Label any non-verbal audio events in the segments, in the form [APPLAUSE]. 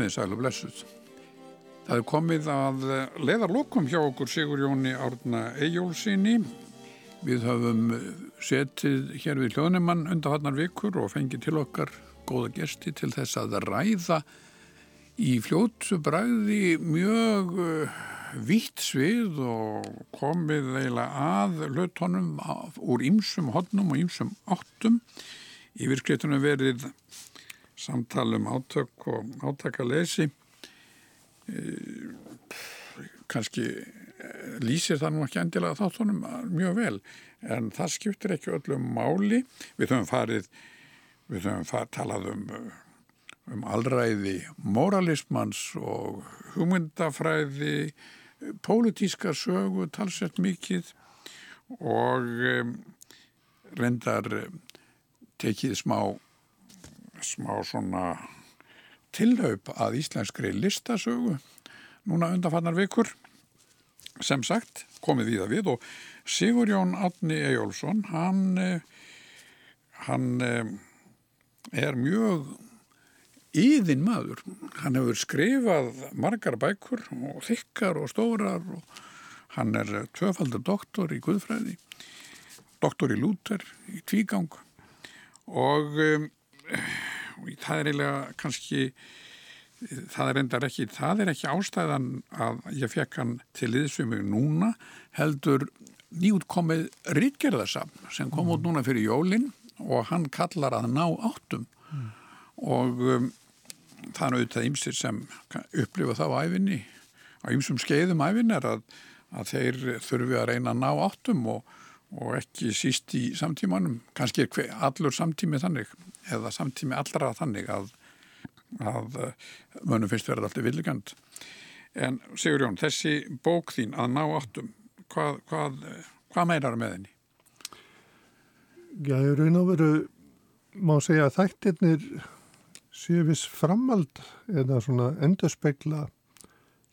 komið sæl og blessuð. Það er komið að leðarlokum hjá okkur Sigur Jóni Árna Ejjólfsinni. Við höfum setið hér við hljóðnumann undarfarnar vikur og fengið til okkar góða gesti til þess að ræða í fljótsu bræði mjög uh, vitt svið og komið eiginlega að hlutónum úr ýmsum hodnum og ýmsum áttum. Yfirskritunum verið samtalum átök og átakalesi e, kannski eh, lýsir það nú ekki endilega þáttunum mjög vel en það skiptir ekki öllum máli. Við höfum farið við höfum farið, talað um um allræði moralismans og hugmyndafræði pólitíska sögu talsett mikið og reyndar tekið smá smá svona tilhaup að íslenskri listasögu núna undanfannar vikur. Sem sagt komið í það við og Sigur Jón Átni Ejjólfsson hann eh, hann eh, er mjög íðin maður. Hann hefur skrifað margar bækur og þykkar og stórar og hann er tvöfaldur doktor í Guðfræði doktor í Lúter í Tvígang. Og um, það er eiginlega kannski það er endar ekki, það er ekki ástæðan að ég fekk hann til liðsumig núna heldur nýutkomið Ritgerðarsam sem kom mm. út núna fyrir jólinn og hann kallar að ná áttum mm. og um, það er auðvitað ymsir sem upplifa það á æfinni á ymsum skeiðum æfin er að, að þeir þurfi að reyna að ná áttum og, og ekki síst í samtímanum kannski er allur samtími þannig eða samtími allra þannig að, að eh, mönnum finnst verið alltaf villigand. En Sigur Jón, þessi bók þín að ná áttum, hvað, hvað, hvað meirar með henni? Já, ég raun og veru má segja að þættirnir séu viss framald eða svona endurspegla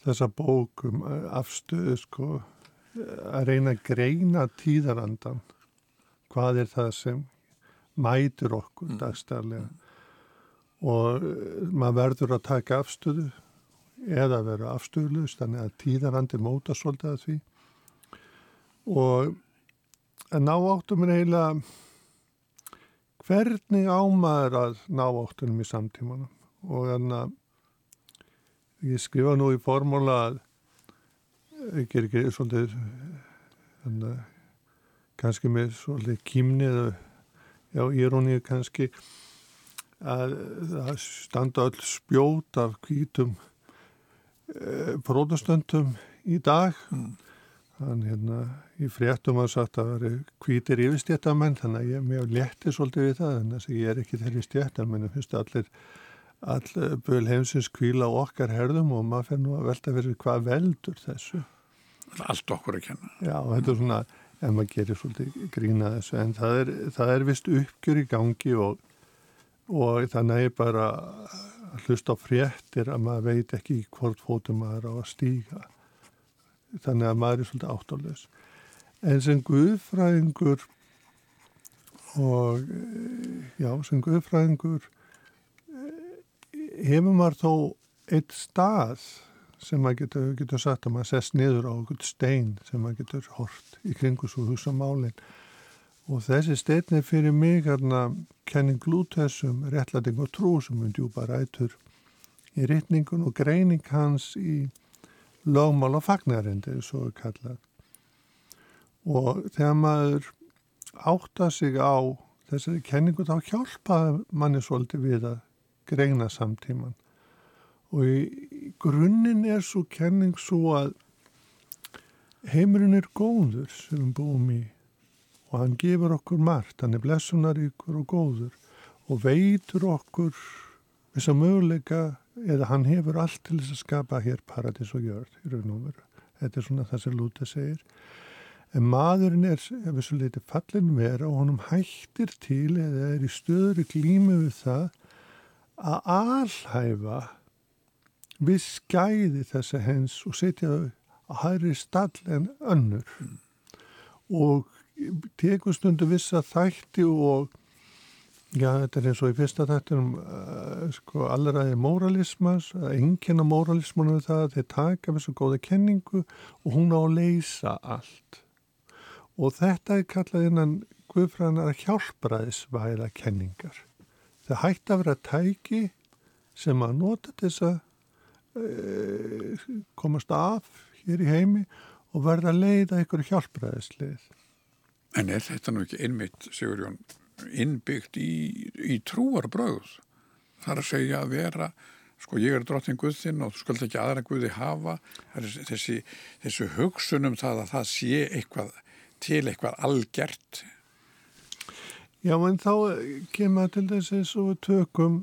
þessa bókum afstöðu sko að reyna að greina tíðarandan hvað er það sem mætur okkur mm. dagstæðarlega og eh, maður verður að taka afstöðu eða vera afstöðulegust þannig að tíðarandi móta svolítið að því. Og að ná áttum er eiginlega hvernig ámaður að ná áttunum í samtímanum? Og þannig að ég skrifa nú í formóla að ekki er ekki svolítið þannig að kannski með svolítið kýmnið já, írónið kannski að það standa öll spjót af kvítum e, prótastöndum í dag mm. þannig hérna í fréttum að sagt að það eru kvítir yfirstjættamenn þannig að ég er mjög lettið svolítið við það þannig að ég er ekki þeirri stjættamenn en finnst allir all böl heimsins kvíla okkar herðum og maður fer nú að velta fyrir hvað veldur þessu. Allt okkur að kenna. Já, þetta er svona en maður gerir svolítið grína þessu en það er, það er vist uppgjör í gangi og, og þannig er bara að hlusta á fréttir að maður veit ekki hvort fótum maður á að stíga. Þannig að maður er svolítið áttáðleis en sem Guðfræðingur og já, sem Guðfræðingur hefur maður þó eitt stað sem maður getur, getur sagt að maður sest niður á okkur stein sem maður getur hort í kringus og hugsa málinn og þessi steinni fyrir mig hérna kenning glútessum, réttlæting og trú sem mun djúpa rætur í rittningun og greining hans í lögmál og fagnarindi svo er kallað. Og þegar maður átta sig á þessari kenningu þá hjálpa manni svolítið við að greina samtíman og í grunninn er svo kenning svo að heimurinn er góður sem við búum í og hann gefur okkur margt, hann er blessunaríkur og góður og veitur okkur þess að möguleika eða hann hefur allt til þess að skapa hér paradís og jörð í raun og veru. Þetta er svona það sem Lúta segir. En maðurinn er, ef svo leiti fallin vera og honum hættir til eða er í stöður í glímu við það að alhæfa við skæði þessi hens og setja þau að hæri stall en önnur mm. og tekur stundu vissa þætti og Já, þetta er eins og í fyrsta þættunum uh, sko allraði móralismas að enginn á móralismunum það að þeir taka þessu góða kenningu og hún á að leysa allt og þetta er kallað innan Guðfræðanar hjálpræðisvæða kenningar það hætti að vera tæki sem að nota þess að uh, komast af hér í heimi og verða að leiða ykkur hjálpræðislið. En er þetta nú ekki einmitt, Sigurjón innbyggt í, í trúarbröð þar að segja að vera sko ég er drottin Guðinn og þú skuld ekki aðra Guði hafa. Þessi, þessi hugsunum það að það sé eitthvað til eitthvað algjert Já en þá kemur til þess að við tökum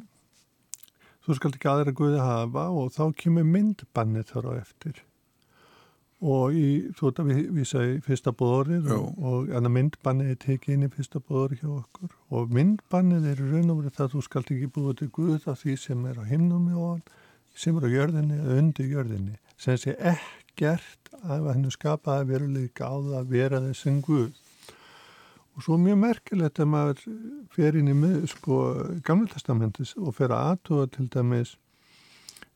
þú skuld ekki aðra Guði hafa og þá kemur myndbannið þar á eftir. Og í, þú veit að við vísaði fyrsta bóðorið og, og annar myndbannið er tekið inn í fyrsta bóðorið hjá okkur. Og myndbannið er raun og verið það að þú skalt ekki búið til Guð af því sem er á himnum og sem er á jörðinni eða undir jörðinni sem sé ekkert að hennu skapaði veruleika á það að vera þessum Guð og svo mjög merkilegt að maður fer inn í sko gamla testamentis og fer að aðtóða til dæmis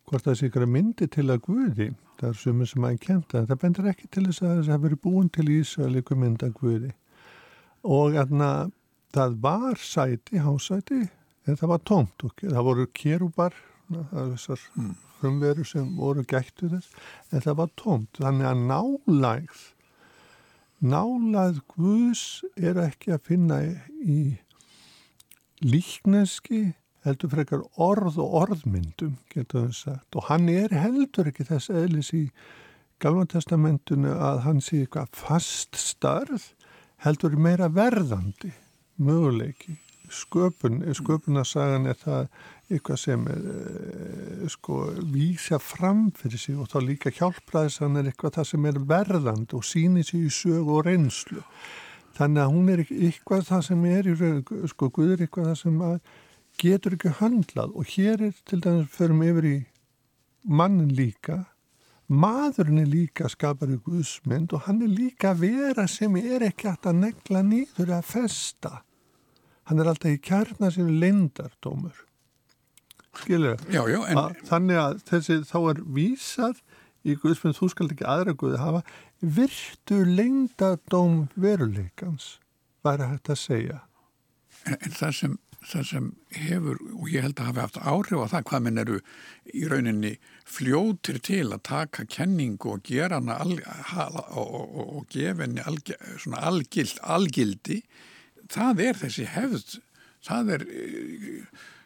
hvort það sé ykkur að myndi til að Guði. Það er sumið sem aðeins kenta en það bendur ekki til þess að það hefur verið búin til Ísraeliku mynda Guði. Og aðna það var sæti, hásæti en það var tómt og það voru kérúbar þessar mm. frumveru sem voru gættu þess en það var tómt. Þannig að nálægð nálægð Guðs er ekki að finna í líkneski heldur frekar orð og orðmyndum getur þess að og hann er heldur ekki þess eðlis í Galvatestamentunu að hann sé eitthvað fast starf heldur meira verðandi möguleiki sköpun, sköpunarsagan er það eitthvað sem er eh, sko vísja fram fyrir sig og þá líka hjálpraðisann er eitthvað það sem er verðand og síni sig í sög og reynslu. Þannig að hún er eitthvað það sem er sko Guður eitthvað það sem getur ekki handlað og hér er til dæmis förum yfir í mannin líka. Maðurinn er líka skapar í Guðsmynd og hann er líka vera sem er ekki hægt að negla nýður að festa hann er alltaf í kærna sem lindardómur skilur en... þannig að þessi þá er vísað í Guðsmynd þú skalt ekki aðra Guði hafa virtu lindardóm veruleikans hægt að segja. En, en það sem það sem hefur, og ég held að hafi haft áhrif á það hvað minn eru í rauninni fljótir til að taka kenningu og gera hana al, og, og, og gefa henni alg, algild, algildi það er þessi hefð það er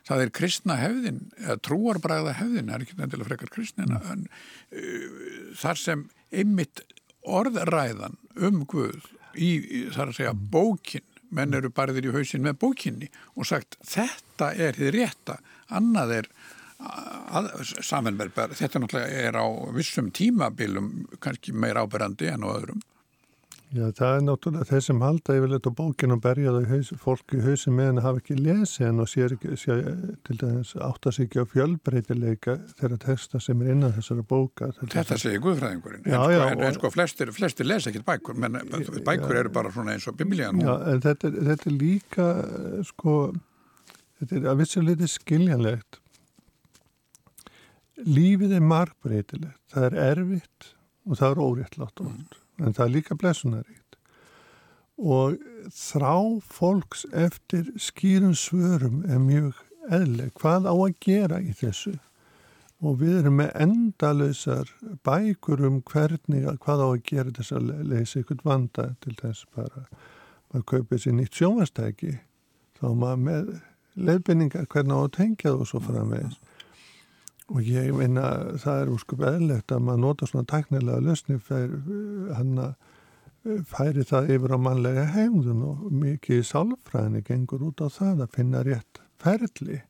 það er kristna hefðin eða trúarbræða hefðin, það er ekki endilega frekar kristnina en uh, þar sem einmitt orðræðan um Guð í þar að segja bókin menn eru barðir í hausin með bókinni og sagt þetta er þið rétta, annað er samanverðbar, þetta náttúrulega er á vissum tímabilum kannski meir áberandi en á öðrum. Já, það er náttúrulega þeir sem halda yfirleitt á bókinu og berjaðu haus, fólk í hausin með henni hafa ekki lesið henn og sér ekki, sér, til dæmis áttast ekki á fjölbreytileika þeirra texta sem er innan þessara bóka. Þetta segir Guðfræðingurinn, já, en, sko, já, en, en sko flestir, flestir lesa ekkert bækur, menn bækur eru bara svona eins og biblíðan. Já, en þetta, þetta er líka, sko, þetta er að vissuleiti skiljanlegt. Lífið er margbreytilegt, það er erfitt og það er óréttlátt oft. Mm en það er líka blessunaríkt og þrá fólks eftir skýrum svörum er mjög eðleg hvað á að gera í þessu? Og við erum með endalösar bækur um hvernig hvað á að gera þess að leysa ykkur vanda til þess bara. Maður kaupið sér nýtt sjónastæki þá maður með leifbynningar hvernig á að tengja þú svo framvegis Og ég meina það er úrskup eðlegt að maður nota svona taknilega lösni að eh, færi það yfir á mannlega hegðun og mikið í sálfræðinni gengur út á það að finna rétt ferli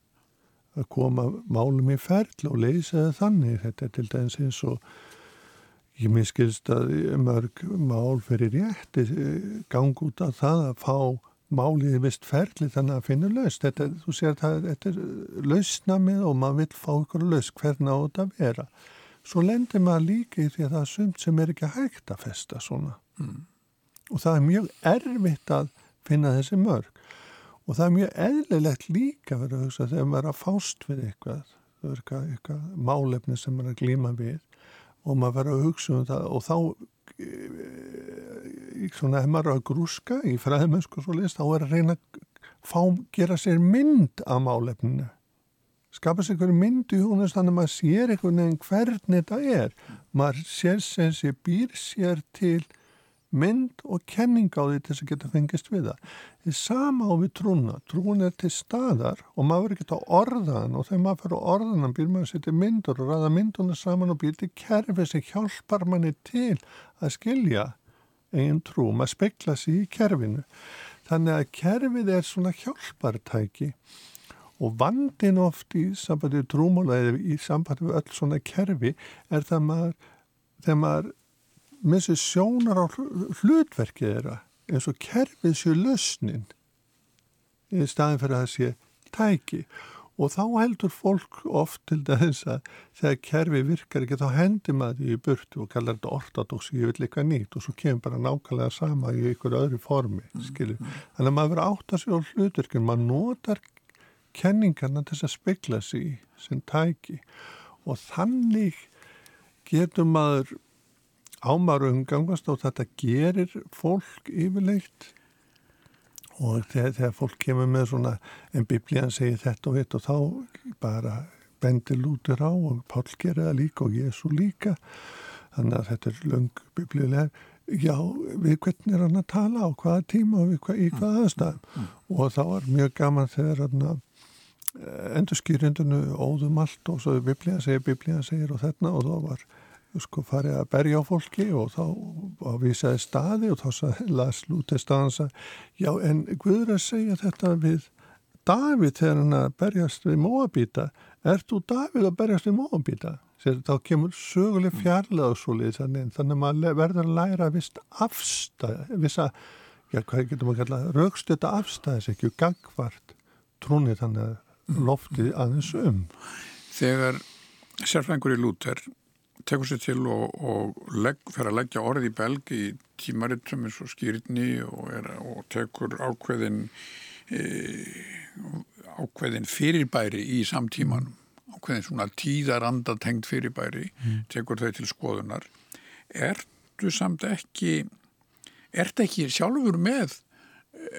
að koma málum í ferli og leysa það þannig. Þetta er til dæmis eins og ég miskilst að mörg mál fyrir rétti eh, gang út á það að fá málið er vist ferli þannig að finna laust. Þetta, þú sér að þetta er lausna með og maður vil fá ykkur laust hvernig á þetta að vera. Svo lendir maður líka í því að það er sumt sem er ekki hægt að festa svona. Mm. Og það er mjög erfitt að finna þessi mörg. og það er mjög eðlilegt líka verið að hugsa þegar maður er að fást við eitthvað það eitthvað, eitthvað málefni sem maður er að glíma við og maður verið að hugsa um það og þá svona, ef maður er að grúska í fræðmennsku svo list, þá er að reyna að fá, gera sér mynd af málefninu. Skapa sér einhverju mynd í húnast þannig að maður sér einhvern veginn hvernig þetta er. Maður sér sem sé býr sér til mynd og kenning á því til þess að geta fengist við það. Er sama á við trúna. Trún er til staðar og maður er ekki á orðan og þegar maður fyrir á orðan býr maður að setja myndur og ræða mynduna saman og býr til kerfi sem hjálpar manni til að skilja eigin trú. Maður spekla sér í kerfinu. Þannig að kerfið er svona hjálpartæki og vandin oft í sambandi trúmála eða í sambandi við öll svona kerfi er það maður þegar maður með þessi sjónar á hlutverkið þeirra eins og kerfið séu lausnin í staðin fyrir að það sé tæki og þá heldur fólk oft til þess að þegar kerfi virkar ekki þá hendur maður því í burtu og kallar þetta ortodox ég vil eitthvað nýtt og svo kemur bara nákvæmlega sama í einhverju öðru formi mm, skilur. Mm. Þannig að maður verður átt að sér á hlutverkinn, maður notar kenningarna til að spekla sig sem tæki og þannig getur maður ámar umgangast og þetta gerir fólk yfirleitt. Og þegar, þegar fólk kemur með svona en biblían segir þetta og hitt og þá bara bendir lútur á og Pál gerir það líka og Jésu líka. Þannig að þetta er löng biblíulega já, við hvernig er hann að tala á hvaða tíma og hvað, í hvaða aðstæðum? Mm, mm. og þá er mjög gaman þegar hann að eh, endur skýrindunu óðum allt og svo biblían segir, biblían segir og þarna og þá var sko farið að berja á fólki og þá ávísaði staði og þá sagði Lars Lútið staðansa já en Guður að segja þetta við David þegar hann að berjast við móabýta er þú David að berjast við móabýta þá kemur söguleg fjarlag og svo leiðis þannig að maður verður að læra vist afstæð vissa, já hvað getur maður að kalla raukstjöta afstæðis ekki gangvart trúnið þannig að loftið aðeins um. Þegar sérfengur í Lúter tekur sér til og, og legg, fer að leggja orði í belg í tímaritum eins og skýrni og, er, og tekur ákveðin e, ákveðin fyrirbæri í samtímanum. Ákveðin svona tíðaranda tengt fyrirbæri mm. tekur þau til skoðunar. Ertu samt ekki ertu ekki sjálfur með e,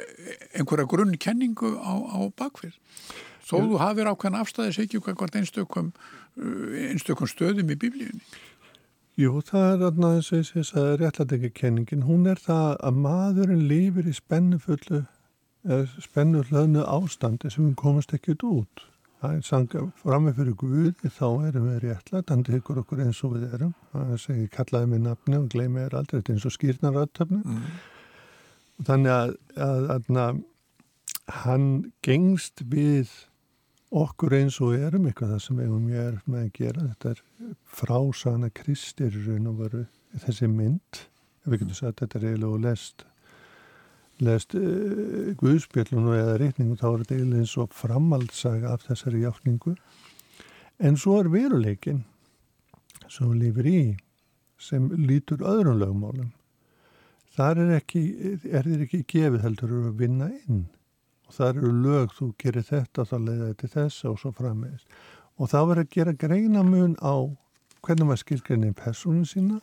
einhverja grunnkenningu á, á bakfyrr þó þú hafið ákveðin afstæðis ekki hvort einstökum, einstökum stöðum í biblíunni. Jú, það er og þess að réttlætingakenningin, hún er það að maðurinn lifir í spennufullu, spennuflöðnu ástandi sem við komast ekkert út. Það er sanga frammeð fyrir Guði, þá erum við réttlætt, hann tekur okkur eins og við erum. Það segir, kallaði mig nafni og gleymi er aldrei, þetta er eins og skýrnaröðtöfni. Mm. Þannig að, að, að, að hann gengst við okkur eins og erum eitthvað það sem eigum ég er með að gera. Þetta er frásana kristir og þessi mynd. Við getum sagt þetta er eiginlega og lest lest uh, Guðspjallun eða reyningu þá er þetta eiginlega eins og framaldsaga af þessari hjáttningu en svo er veruleikin sem við lifir í sem lítur öðrum lögmálum. Þar er ekki er þér ekki gefið heldur að vinna inn það eru lög, þú gerir þetta þá leiða þetta þess og svo frammeðis og það verður að gera greinamun á hvernig maður skilgrinni personin sína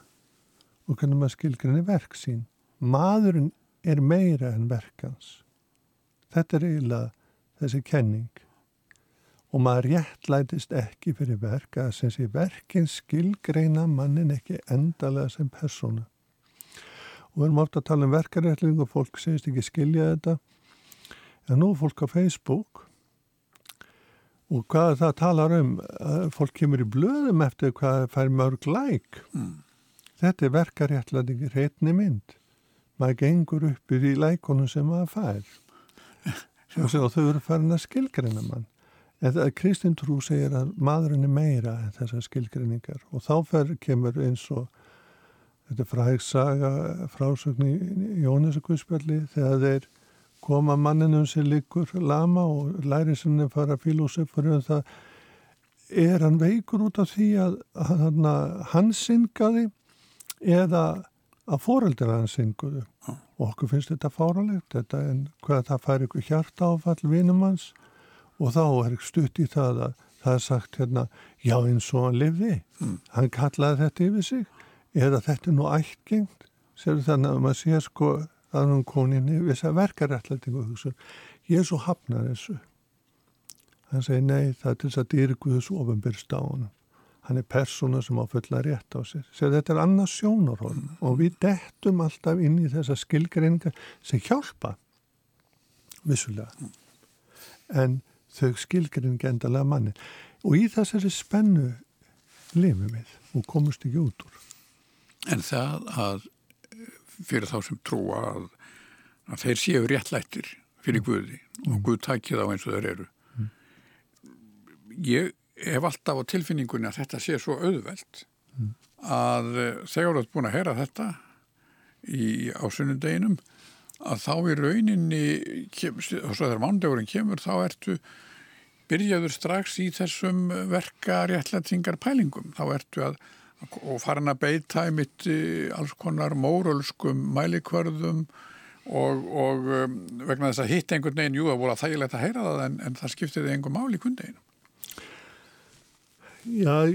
og hvernig maður skilgrinni verk sín. Maðurinn er meira en verkans þetta er eiginlega þessi kenning. Og maður réttlætist ekki fyrir verk að sem sé verkin skilgreina mannin ekki endalega sem persona og við erum ofta að tala um verkaréttling og fólk segist ekki skilja þetta en nú fólk á Facebook. Og hvað það talar um? Fólk kemur í blöðum eftir hvað fær mörg læk mm. þetta er verkaréttlætingi hreitni mynd. Maður gengur upp í lækonum sem maður fær. [LAUGHS] Og þau eru farin að skilgreina mann. Eða Kristinn Trú segir að maðurinn er meira en þessar skilgreiningar. Og þá fer, kemur eins og þetta fræksaga frásögn í Jónasakvistspjalli þegar þeir koma manninum sem liggur lama og læri sinni fara filosofur um það er hann veikur út af því að, að hann syngaði eða að fóreldur hans synguðu? Og okkur finnst þetta fáralegt þetta en hvað það fær ykkur hjarta áfall vinum hans og þá er stutt í það að það er sagt hérna já eins og hann lifði. Mm. hann kallaði þetta yfir sig. Eða þetta er nú ættgengt sér þannig að maður sé sko að hann koninni við þess að verka réttlætingu hugsun svo hafnar þessu hann segi nei það er til þess að dýrguðus ofinbyrst á hann hann er persóna sem á fulla rétt á sér. Sér þetta er annars sjónarhóðn mm. og við dettum alltaf inn í þessa skilgreiningar sem hjálpa vissulega. En þau skilgreininga endalega manni. Og í þessari spennu lifum við og komumst ekki út úr. En það að fyrir þá sem trúa að, að þeir séu réttlættir fyrir mm. Guði og mm. Guð takið á eins og þeir eru. Mm. Ég hef alltaf á tilfinningunni að þetta sé svo auðvelt að eh, þegar þú ert búin að heyra þetta í ásunnundeginum að þá í rauninni og svo þegar mándagurinn kemur þá ertu byrjaður strax í þessum verka réttlætingar pælingum þá ertu að og farin að beita í mitt alls konar mórölskum mælikvörðum og, og um, vegna þess að hitt einhvern veginn, jú það voru að þægilegt að heyra það en, en það skiptiði einhver mál í kundeginu Já,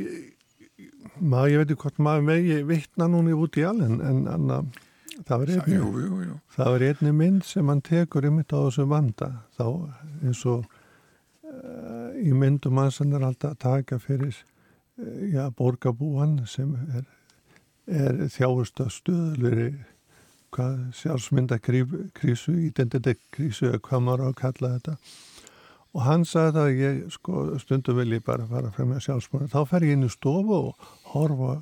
maður, ég veit ekki hvort maður megi vittna núni út í alveg en, en það var einni, mynd sem hann tekur ymitt á þessu vanda. Þá eins og uh, í myndum hans hann er alltaf að taka fyrir já, borgarbúan sem er, er þjáust að stöðluri sjálfsmyndakrísu, identitetskrísu eða hvað maður á að kalla þetta. Og hann sagði að ég sko stundum vil ég bara fara frem með sjálfsmónu þá fer ég inn í stofu og horfa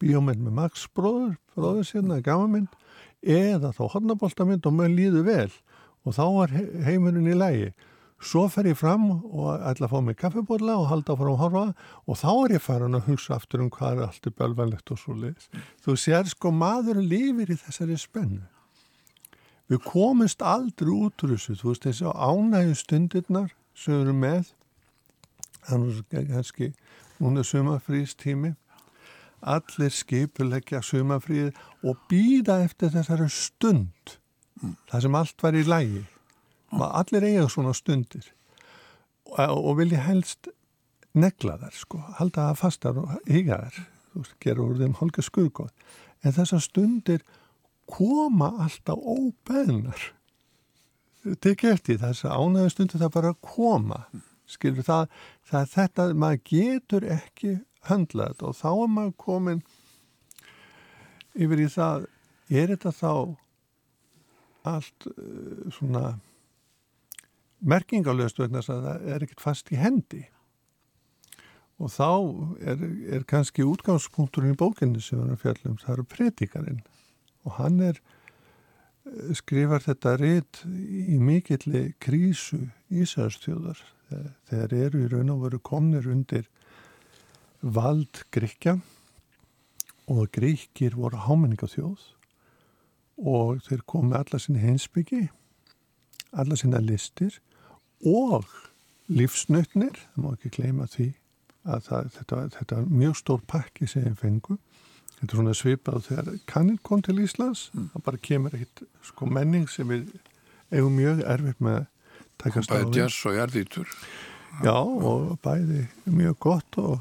bíómynd með Max bróður bróður sérna, gamamynd eða þá hornaboltamynd og maður líður vel. Og þá er heimurinn í lægi svo fer ég fram og ætla að fá mig kaffibóla og halda frá að horfa og þá er ég farin að hugsa aftur um hvað er allt bölvanlegt og svo leiðis þú sér sko maður lifir í þessari spennu við komumst aldrei út úr þessu þú veist þessi ánægju stundirnar sem eru með þannig að kannski núna sumafrístími allir skipuleggja sumafríð og býða eftir þessari stund mm. það sem allt var í lægi. Allir eiga svona stundir. Og, vilja helst negla þar sko, halda það fastar og higa þar, gera úr þeim holga skurgóð, en þessar stundir koma alltaf óbeðnar. Tekið eftir þess að ánæðu stundu það bara koma skilur það, það þetta maður getur ekki höndlað og þá er maður komin yfir í það er þetta þá allt uh, svona merkingalöst vegna að það er ekkert fast í hendi. Og þá er, er kannski útgangspunkturinn í bókinni sem erum fjallum, það eru predikarinn og hann er skrifar þetta rétt í mikilli krísu Ísarstjóðar þegar eru í raun og veru komnir undir vald Gríkja og Gríkir voru hámenningathjóð og þeir komi alla sinni hinsbyggi alla sinna listir og lífsnötnir, það má ekki kleima því að það, þetta, þetta er mjög stór pakki sem þeim fengu Þetta er svona svipað þegar kanninn kom til Íslands, mm. það bara kemur eitt sko menning sem við eigum mjög erfitt með að taka stáði. Bæði jazz og jarðítur. Já, og bæði mjög gott og,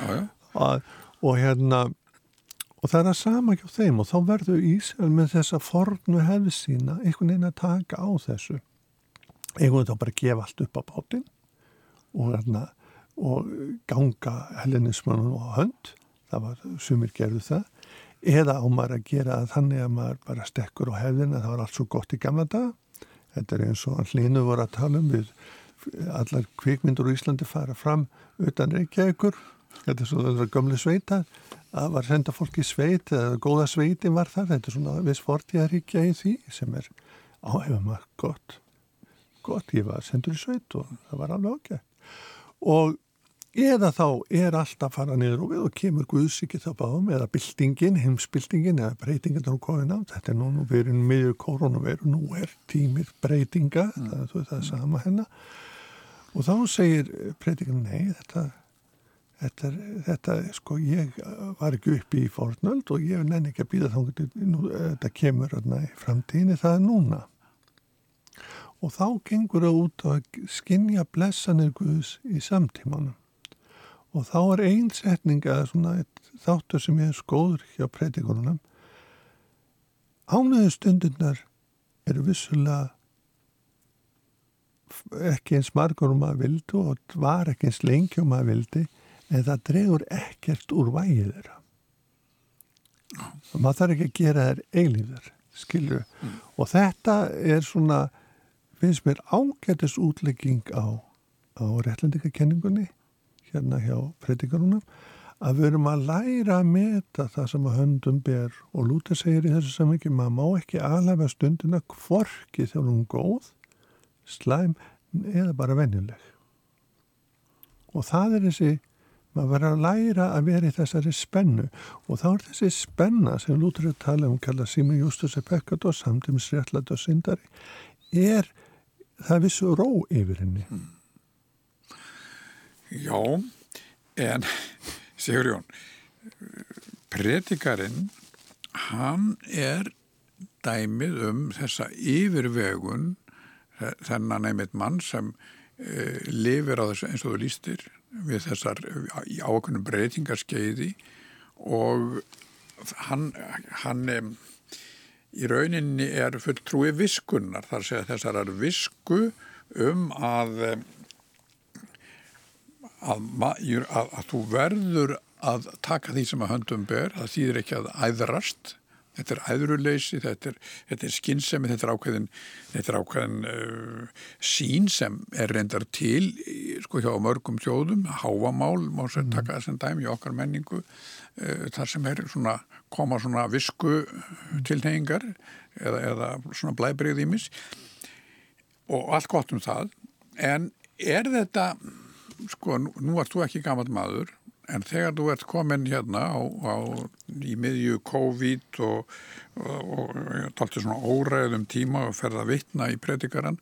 já, já. [LAUGHS] og, og hérna, og það er að sama ekki á þeim og þá verður Ísrael með þessa fornu hefði sína einhvern veginn að taka á þessu. Einhvern veginn þá bara gefa allt upp á bátinn og, hérna, og ganga hellinismannum á hönd. Það var sumir gerðu það. Eða á maður að gera þannig að maður bara stekkur á hefðin að það var allt svo gott í gamla dag þetta er eins og hlinu voru að tala um við allar kvikmyndur í Íslandi fara fram utan Reykjavíkur. Þetta er svona gömle sveita að var senda fólk í sveit eða góða sveitin var þar. Þetta er svona viss fortíðaríkja í því sem er áhefum að gott gott, ég var sendur í sveit og það var alveg ágætt. Og eða þá er alltaf fara niður og við og kemur Guðsíkið þá báðum eða byltingin, heimsbyltingin eða breytingin þá komið nátt, þetta er nú við erum miður koronaviru, nú er tímir breytinga, mm. það, það er sama hennar og þá segir breytingin nei, þetta þetta, þetta, sko, ég var ekki uppi í fórnöld og ég nenni ekki að býða þá þetta kemur öðna í framtíðinni, það er núna og þá gengur það út að skinja blessanir Guðs í samtímanum. Og þá er einsetning að svona þáttur sem ég er skóður hjá predikunum ánöðu stundinnar eru vissulega ekki eins margur um að vildu og var ekki eins lengi um að vildi en það dregur ekkert úr vægið þeirra. Og maður þarf ekki að gera þær eilíðar skilju mm. og þetta er svona finnst mér ágættis útlegging á, á réttlendikakenningunni hérna hjá predikarunum að við erum að læra að meta það sem að höndum ber og Lúter segir í þessu samvikið maður má ekki aðlæfa stundina kvorki þegar hún góð, slæm eða bara venjuleg. Og það er þessi, maður verður að læra að vera í þessari spennu og þá er þessi spenna sem Lúter er tala um, kalla Simi Justus e Peccato, samtímis réttlætt og syndari, er það vissu ró yfir henni. Já, en Sigur Jón, predikarinn, hann er dæmið um þessa yfirvegun þennan einmitt mann sem uh, lifir á þessu eins og þú lístir við þessar ákveðnum breytingarskeiði og hann, hann í rauninni er fulltrúi viskunnar þar segja þessar er visku um að að, að, að þú verður að taka því sem að höndum ber, það þýðir ekki að æðrast, þetta er æðruleysi, þetta er, er skinnsemi, þetta er ákveðin, þetta er ákveðin uh, sín sem er reyndar til sko hjá mörgum þjóðum, háamál, má sér mm. taka þessum dæmi í okkar menningu, uh, þar sem er svona, koma svona visku tilhengar eða, eða svona blæbrið ímis og allt gott um það, en er þetta sko, nú, ert þú ekki gammal maður, en þegar þú ert komin hérna á, á, í miðju COVID og, og, og talti svona óræðum tíma og ferða að vitna í predikaran,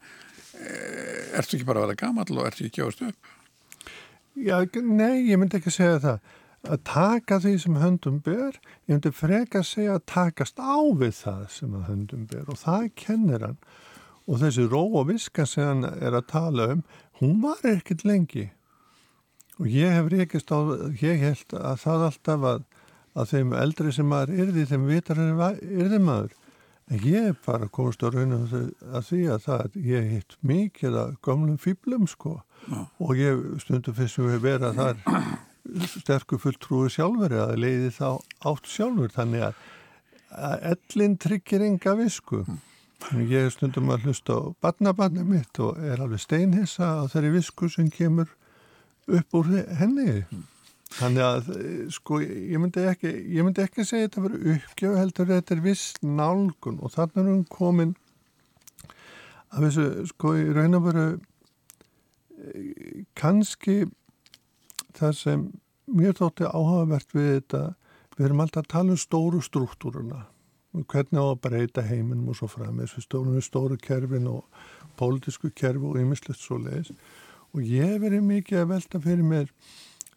eh, ertu ekki bara að vera gammal og ertu ekki ástu upp? Já, nei, ég myndi ekki segja það. Að taka því sem höndum ber, ég myndi freka að segja að takast á við það sem höndum ber og það kennir hann. Og þessi ró og viska sem hann er að tala um, hún var ekkert lengi og ég hef reykist á, ég held að það alltaf að, að þeim eldri sem maður yrði, þeim vitar yrði maður, en ég bara komst á raunum að því að það, ég hitt mikið að gamlum fýblum sko. Já. og ég stundum fyrst sem við vera þar sterkur fulltrúi sjálfur að leiði þá átt sjálfur. Þannig að, að ellin tryggir enga visku. Ég stundum að hlusta á barnabarni mitt og er alveg steinhissa á þeirri visku sem kemur upp úr henni. Þannig að sko ég myndi ekki ég myndi ekki segja þetta verið uppgjöf heldur þetta er viss nálgun og þannig er hún komin af þessu sko í raun og veru kannski það sem mjög þótti áhugavert við þetta við erum alltaf að tala um stóru struktúruna hvernig á að breyta heiminum og svo fram þessu stóru, stóru kerfin og pólitísku kerfi og ymmislegt svo leiðis og ég verið mikið að velta fyrir mér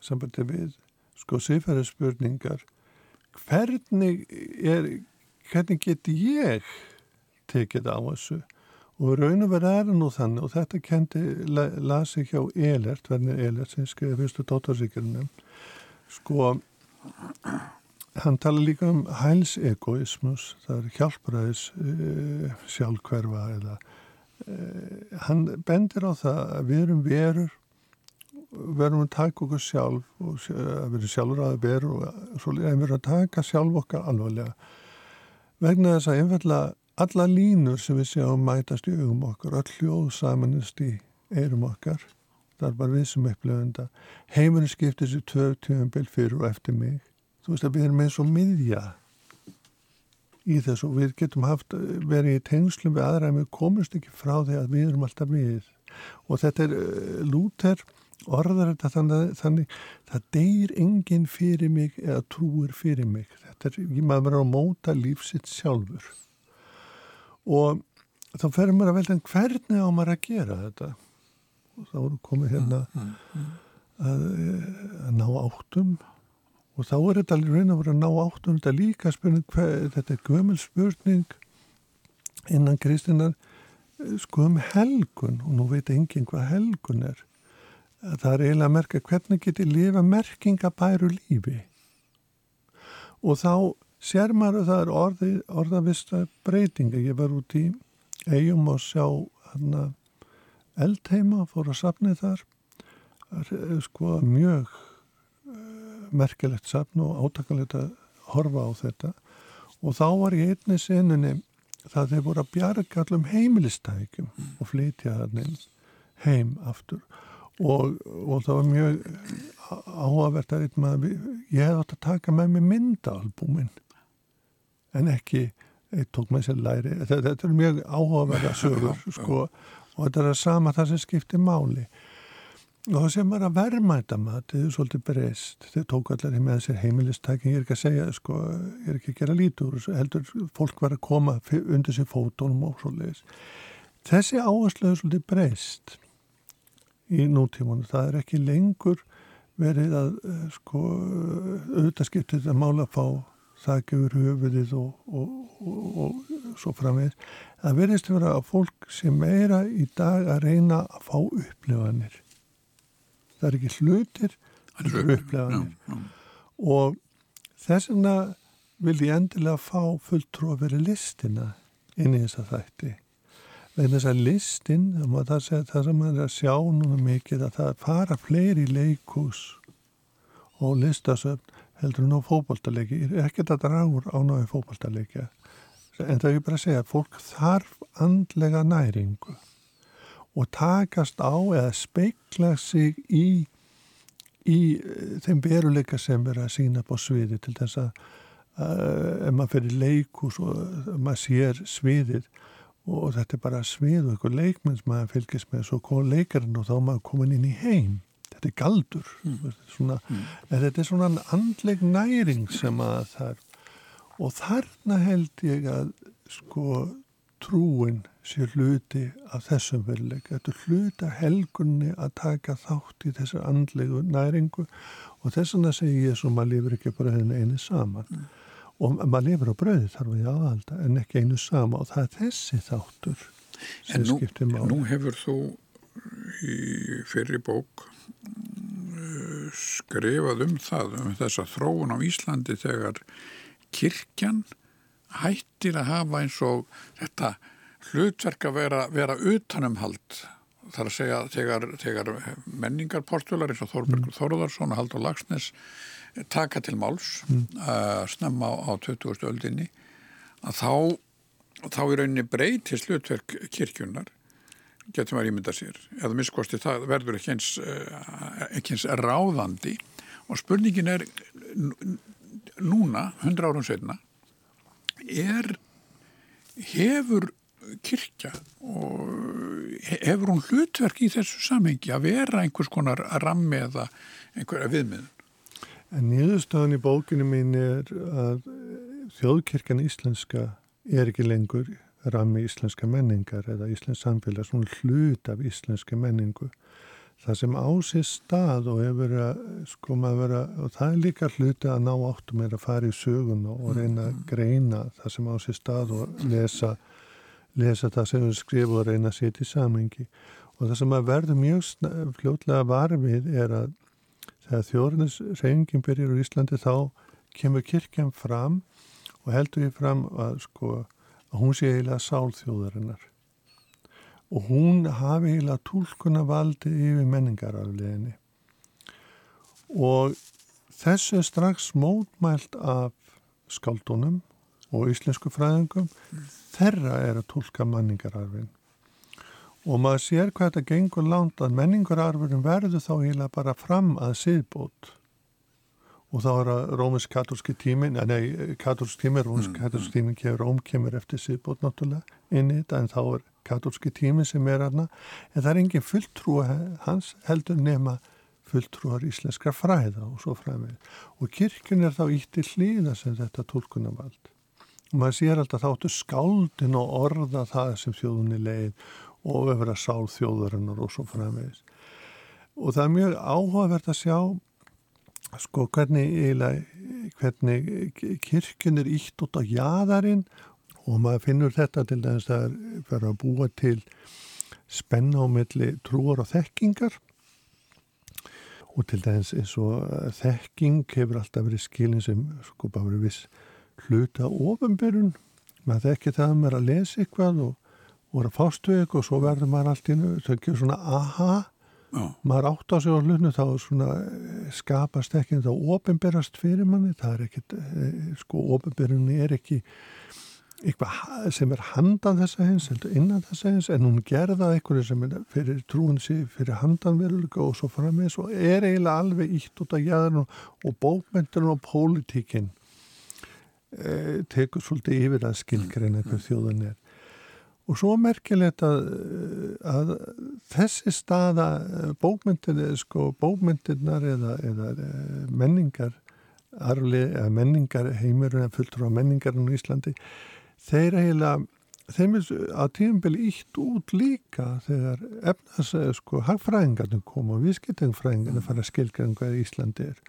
sambandi við sko sifæri spurningar. Hvernig er hvernig get ég tekið á þessu? Og raun og verið er nú þannig og þetta kendi lasi hjá Elert, verðin Elert sem skriði fyrstu dóttarsíkjörnum sko hann tala líka um hælsegoismus það er hjálpræðis uh, sjálfkverfa eða Eh, hann bendir á það að við erum verur verðum að taka okkur sjálf og að vera sjálfur að veru og svo en við að taka sjálf okkar alvarlega. Vegna þess að einfallega alla línur sem við sjáum mætast í augum okkar, öll hljóð samanist í eirum okkar það er bara við sem upplöfum þetta. Heimurinn skiptir sér tvö tjóðanbel fyrir og eftir mig. Þú veist að við erum eins og miðja í þessu. Og við getum haft verið í tengslum við aðra en við komumst ekki frá því að við erum alltaf við. Og þetta er uh, lúter orðar þetta þannig, þannig það deyir enginn fyrir mig eða trúir fyrir mig. Þetta er, ég maður verður að móta lífsitt sjálfur. Og þá ferum maður að velja hvernig á maður að gera þetta? Og þá erum komið hérna mm, mm, mm. að, að ná áttum og þá er þetta raun að vera að ná áttum. Þetta líka spurning, hver, þetta er gömul spurning innan Kristinar sko um helgun. Og nú veit enginn hvað helgun er. Það er eiginlega að merka hvernig getur lifa merkingabæru lífi. Og þá sér maður að það er orði, orðavista breytinga ég var út í eigum og sjá eldheima fór að sapni þar. Sko mjög merkilegt sapn og átakalegt að horfa á þetta. Og þá var ég einni senunni það þeir voru að bjarga allum heimilistækjum mm. og flytja þannig heim aftur. Og, og það var mjög áhugavert að ég hef átt að taka með mig myndaalbúmin en ekki ég tók með sér læri. Þetta, þetta er mjög áhugaverða [LAUGHS] sögur sko, og þetta er að sama það sem skiptir máli og það sem er að verma þetta þetta er svolítið breyst. Þau tók allar með sér heimilistæking ég er ekki að segja, sko, ég er ekki að gera lítur heldur fólk var að koma undir sér fótónum og svolítið þessi áherslu er svolítið breyst í nútímanu það er ekki lengur verið að eh, sko auðvitað skiptir þetta mála að fá það gefur höfuðið og, og, og, og svo framvegð það verðist að vera að fólk sem meira í dag að reyna að fá upplifanir það er ekki hlutir það eru upplegaðanir og þess vegna vil ég endilega fá fulltrú að vera listina inn í þessa þætti. Vegna þess að listin það, það sem maður er að sjá núna mikið að það fara fleiri leikús og listasöfn heldur nú fókbaltaleiki ég er ekkert að draga úr ánáði fókbaltaleiki en það er ekki bara að segja að fólk þarf andlega næringu og takast á eða speikla sig í, í eh, þeim veruleika sem er að sína på sviði til þess að uh, ef maður fyrir leikus og uh, maður sér sviðið og þetta er bara svið og eitthvað leikmenn sem maður fylgist með svo kom leikarinn og þá maður komin inn í heim þetta er galdur mm. svona, mm. þetta er svona andleg næring sem að það og þarna held ég að sko trúin sé hluti af þessum veruleik. Þetta er hluti af helgunni að taka þátt í þessu andlegu næringu og þess vegna segir ég svo maður lifur ekki bröðinu einu saman. Mm. Og maður lifur á bröði þarf að aðalda en ekki einu sama og það er þessi þáttur sem nú, skiptir máli. Nú hefur þú í fyrri bók uh, skrifað um það, um þessa þróun á Íslandi þegar kirkjan hættir að hafa eins og þetta hlutverk að vera, vera utanumhald þar að segja þegar, þegar menningarportular eins og Þorbergur mm. Þorðarsson og Haldur Lagsnes taka til máls mm. að snemma á, á 20. öldinni að þá, þá í rauninni breytist hlutverk kirkjunar getur maður ímynda sér eða miskosti það verður ekki eins, eh, ekki eins ráðandi og spurningin er núna, 100 árum setna er hefur kirkja og hefur hún hlutverk í þessu samhengi að vera einhvers konar rammi eða einhverja viðmiðun? En nýðustöðan í bókinu mín er að þjóðkirkjan íslenska er ekki lengur rammi íslenska menningar eða íslensk samfélags, hún hlut af íslenska menningu það sem á sér stað og hefur að sko maður vera og það er líka hluti að ná áttum er að fara í sögun og reyna að greina það sem á sér stað og lesa lesa það sem við skrifum og reyna að setja í samengi og það sem að verður mjög fljótlega varfið er að þegar þjóðurnis reyningin byrjir úr Íslandi þá kemur kirkjan fram og heldur við fram að sko að hún sé eiginlega sálþjóðarinnar og hún hafi heila tólkuna valdi yfir menningarafleginni og þessu er strax mótmælt af skaldunum og íslensku fræðingum. Mm. þeirra er að tólka menningararfin. Og maður sér hvað þetta gengur langt að menningararfin verður þá heila bara fram að siðbót. Og þá er að rómisk-katólski tímin, nei, katólsk tími, rómisk-katólsk tímin kemur, Róm kemur eftir síðbót náttúrulega inn í þetta en þá er katólski tími sem er aðna, en það er engin fulltrú hans heldur nema fulltrúar íslenskar fræða og svo fræmið. Og kirkun er þá ítti hlýða sem þetta tólkunavald. Og maður sér alltaf þáttu skáldin og orða það sem þjóðunni leið og öfra sál þjóðarinnar og svo fræmiðis og það er mjög áhugavert að sjá sko hvernig hvernig kirkjun er ítt út á jæðarinn og maður finnur þetta til dæmis að vera að búa til spenna á milli trúar og þekkingar. Og til dæmis eins og þekking hefur alltaf verið skilin sem sko bara verið viss hluta ofinberun maður þekki það að maður að lesa eitthvað og voru að fástu eitthvað og svo verður maður allt innu, þau ekki svona aha. Já. maður átt á sig á hlutinu þá svona eh, skapast ekki þá ofinberast fyrir manni. Það er ekkit, eh, sko ofinberunni er ekki eitthvað sem er handan þessa hins heldur innan þessa hins en hún gerða eitthvað sem er fyrir trúinsi fyrir handan veruleika og svo framins og er eiginlega alveg ítt út af jæðan og, bókmyndurinn og pólitíkinn e, tekur svolítið yfir að skilgreina hvað þjóðan er. Og svo merkilegt að, að þessi staða bókmyndir, sko, bókmyndirnar eða, eða eh, menningar, arfli, menningar heimurinn eða fulltur á menningarinn í Íslandi, þeir eiginlega, þeim er að tíumbili ítt út líka þegar efnas, sko, hagfræðingarnir koma og viðskiptingfræðingarnir fara að skilgjörn hvað Íslandi er.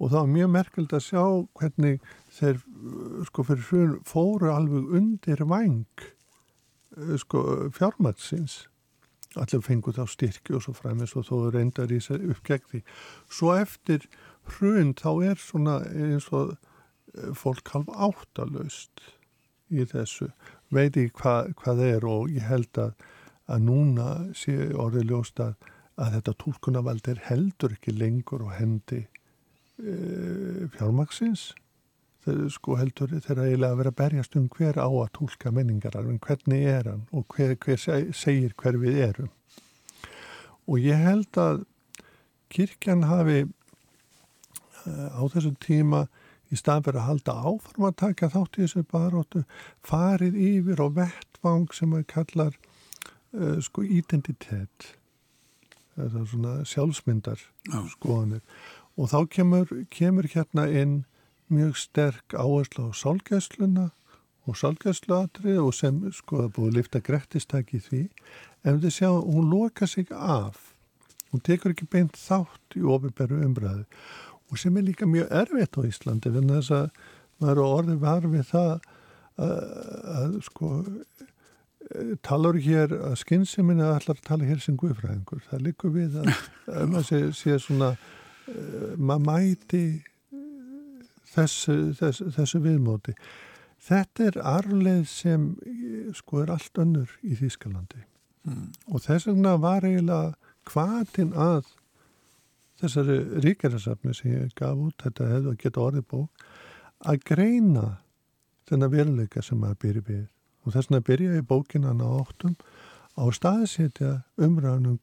Og það var mjög merkilegt að sjá hvernig þeir, sko, fyrir hrjón fóru alveg undir vang Eh, sko, fjármatsins allir fengur þá styrki og svo fræmis og þó reyndar í sér upp gegn því. Svo eftir hrun þá er svona eins og eh, fólk halv áttalöst í þessu veit ég hvað, hvað er og ég held að, að núna sé orðið ljóst að, þetta tólkunavald er heldur ekki lengur og hendi e, fjármaksins þeir sko heldur þeirra eiginlega að vera að berjast um hver á að tólka menningararfin, hvernig er hann og hver, hver segir hver við erum. Og ég held að kirkjan hafi uh, á þessum tíma í stað fyrir að halda áfram að taka þátt í þessu baróttu farið yfir og vettvang sem að kallar uh, sko identitet. Það er svona sjálfsmyndar skoðanir. Og þá kemur, kemur hérna inn mjög sterk áherslu á sálgæsluna og sálgæsluatri og sem sko það búið að lifta grættistæki því. En þið sjá, hún loka sig af. Hún tekur ekki beint þátt í ofinberðu umræðu og sem er líka mjög erfitt á Íslandi en þess að maður orðið var við það að, að sko talar hér að skynnsiminn að allar tala hér sem guðfræðingur það likur við að, [LAUGHS] að maður sé, sé svona uh, maður mæti þessu, þessu, þessu viðmóti. Þetta er arleið sem sko er allt önnur í Þýskalandi mm. og þess vegna var eiginlega hvaðin að þessari ríkjærarsafni sem ég gaf út, þetta hefði að geta orðið bók, að greina þennan veruleika sem maður byrja við og þess vegna byrja ég bókinan á óttum á staðsetja umræðanum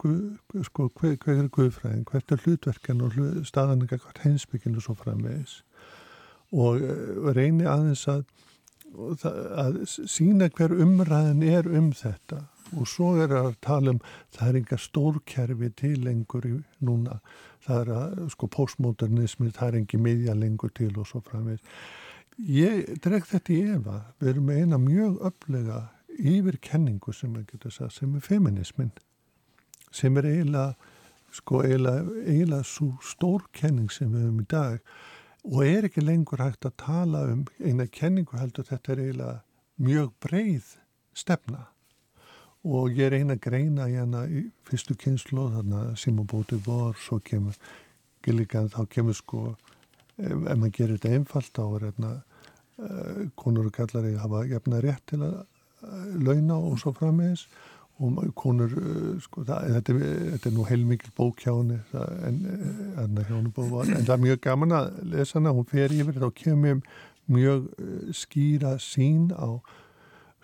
sko, hver, hver er guðfræðin, hvert er hlutverkan og staðaninga hvort heimsbygginu svo framvegis. Og eh, reyni aðeins að, að sína hver umræðin er um þetta. Og svo er að tala um það er enga stórkerfi til lengur í núna, það er að sko postmodernismi, það er engi miðja lengur til og svo framvegð ég dreg þetta í efa. Við erum með eina mjög öflega yfirkenningu sem, sagt, sem er feminismin sem er eiginlega sko eiginlega, svo stórkenning sem við höfum í dag. Og er ekki lengur hægt að tala um eina kenningu heldur þetta er eiginlega mjög breið stefna og ég er eina greina hana í fyrstu kynslu þarna Simon Bóti vor svo kemur Gilligan þá kemur sko ef, maður gerir þetta einfalt þá er hérna konur og kallar ég hafa gefna rétt til að uh, launa og svo frammeðis og konur, uh, sko, það, þetta, þetta er nú heilmikil bók hjá henni en, eh, en, en það er mjög gaman að lesa hana, hún fer yfir þá kemur mjög skýra sín á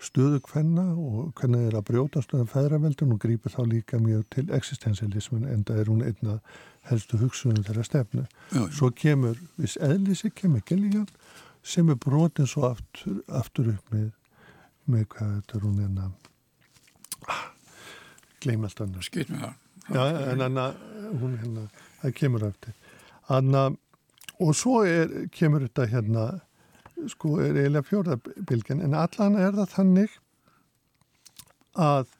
stöðu hvenna og hvernig það er að brjóta stöðan feðraveldun og grýpur þá líka mjög til existensialismin en það er hún einna helstu hugsunum þeirra stefnu. Já, svo kemur, viss eðlisi kemur Gilligan sem er brotin svo aftur, aftur upp með, með hvað þetta er hún enna gleym alltaf hann skilt með það Já, en hann, hún hérna það kemur eftir. Anna, og svo er, kemur þetta hérna sko er eiginlega fjórðabilgin en allan er það þannig að